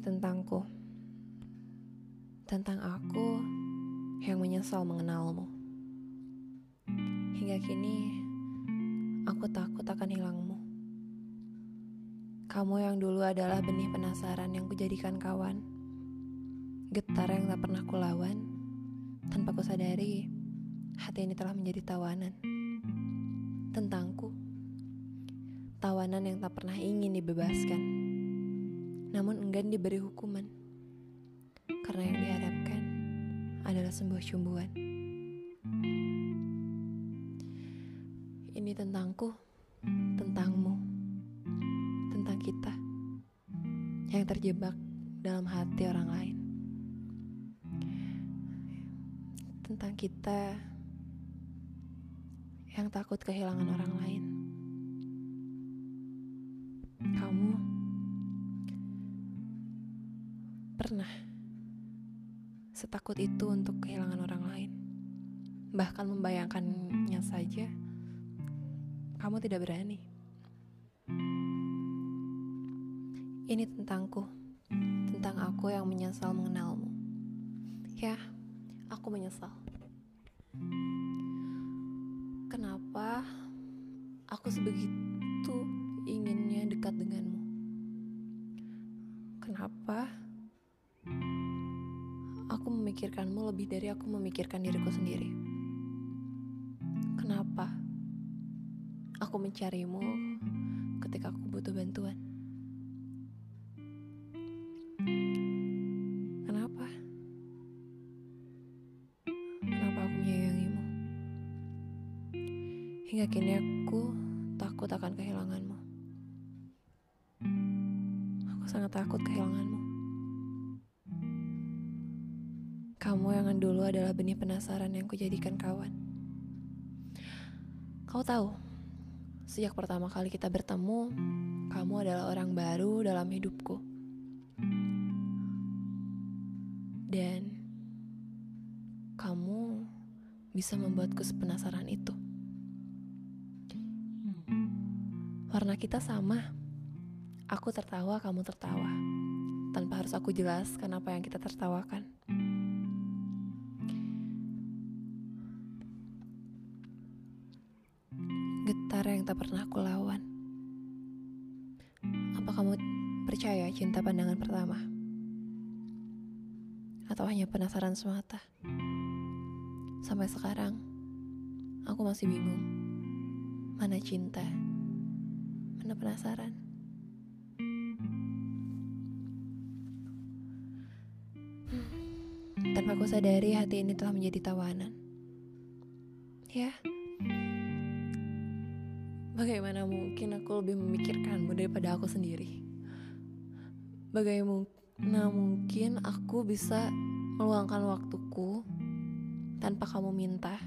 Tentangku. Tentang aku yang menyesal mengenalmu. Hingga kini, aku takut akan hilangmu. Kamu yang dulu adalah benih penasaran yang kujadikan kawan. Getar yang tak pernah kulawan. Tanpa kusadari, hati ini telah menjadi tawanan. Tentangku. Tawanan yang tak pernah ingin dibebaskan. Namun enggan diberi hukuman. Karena yang diharapkan adalah sebuah cumbuan. Ini tentangku, tentangmu, tentang kita yang terjebak dalam hati orang lain. Tentang kita yang takut kehilangan orang lain. Kamu pernah setakut itu untuk kehilangan orang lain. Bahkan membayangkannya saja, kamu tidak berani. Ini tentangku, tentang aku yang menyesal mengenalmu. Ya, aku menyesal. Kenapa aku sebegitu inginnya dekat denganmu? Kenapa aku memikirkanmu lebih dari aku memikirkan diriku sendiri? Kenapa aku mencarimu ketika aku butuh bantuan? Kenapa? Kenapa aku menyayangimu? Hingga kini aku takut akan kehilanganmu. Aku sangat takut kehilanganmu. Kamu yang dulu adalah benih penasaran yang kujadikan kawan. Kau tahu, sejak pertama kali kita bertemu, kamu adalah orang baru dalam hidupku. Dan kamu bisa membuatku sepenasaran itu. Warna kita sama. Aku tertawa, kamu tertawa. Tanpa harus aku jelaskan apa yang kita tertawakan. Getar yang tak pernah aku lawan. Apa kamu percaya cinta pandangan pertama? Atau hanya penasaran semata? Sampai sekarang, aku masih bingung. Mana cinta? Mana penasaran? Tanpa aku sadari hati ini telah menjadi tawanan. Ya, bagaimana mungkin aku lebih memikirkanmu daripada aku sendiri? Bagaimana mungkin aku bisa meluangkan waktuku tanpa kamu minta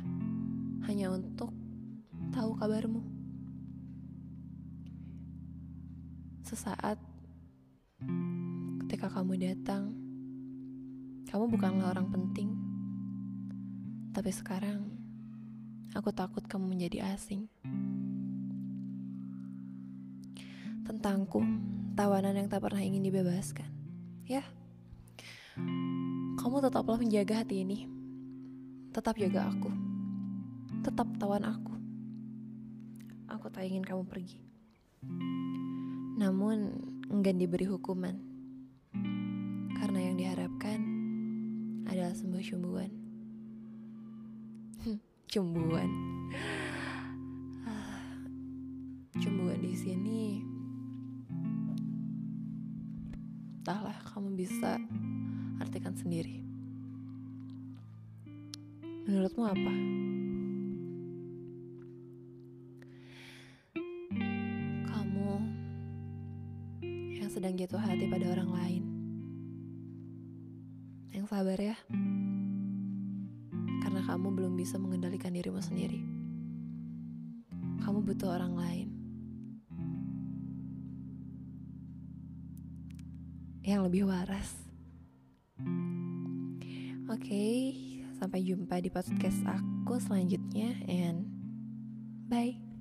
hanya untuk tahu kabarmu? Sesaat ketika kamu datang, kamu bukanlah orang penting, tapi sekarang aku takut kamu menjadi asing. Tentangku, tawanan yang tak pernah ingin dibebaskan. Ya, kamu tetaplah menjaga hati ini. Tetap jaga aku. Tetap tawan aku. Aku tak ingin kamu pergi. Namun, enggan diberi hukuman. Karena yang diharapkan adalah sebuah cumbuan. cumbuan. Cumbuan di sini entahlah kamu bisa artikan sendiri. Menurutmu apa? Kamu yang sedang jatuh hati pada orang lain. Yang sabar ya. Karena kamu belum bisa mengendalikan dirimu sendiri. Kamu butuh orang lain. Yang lebih waras. Oke, okay, sampai jumpa di podcast aku selanjutnya and bye.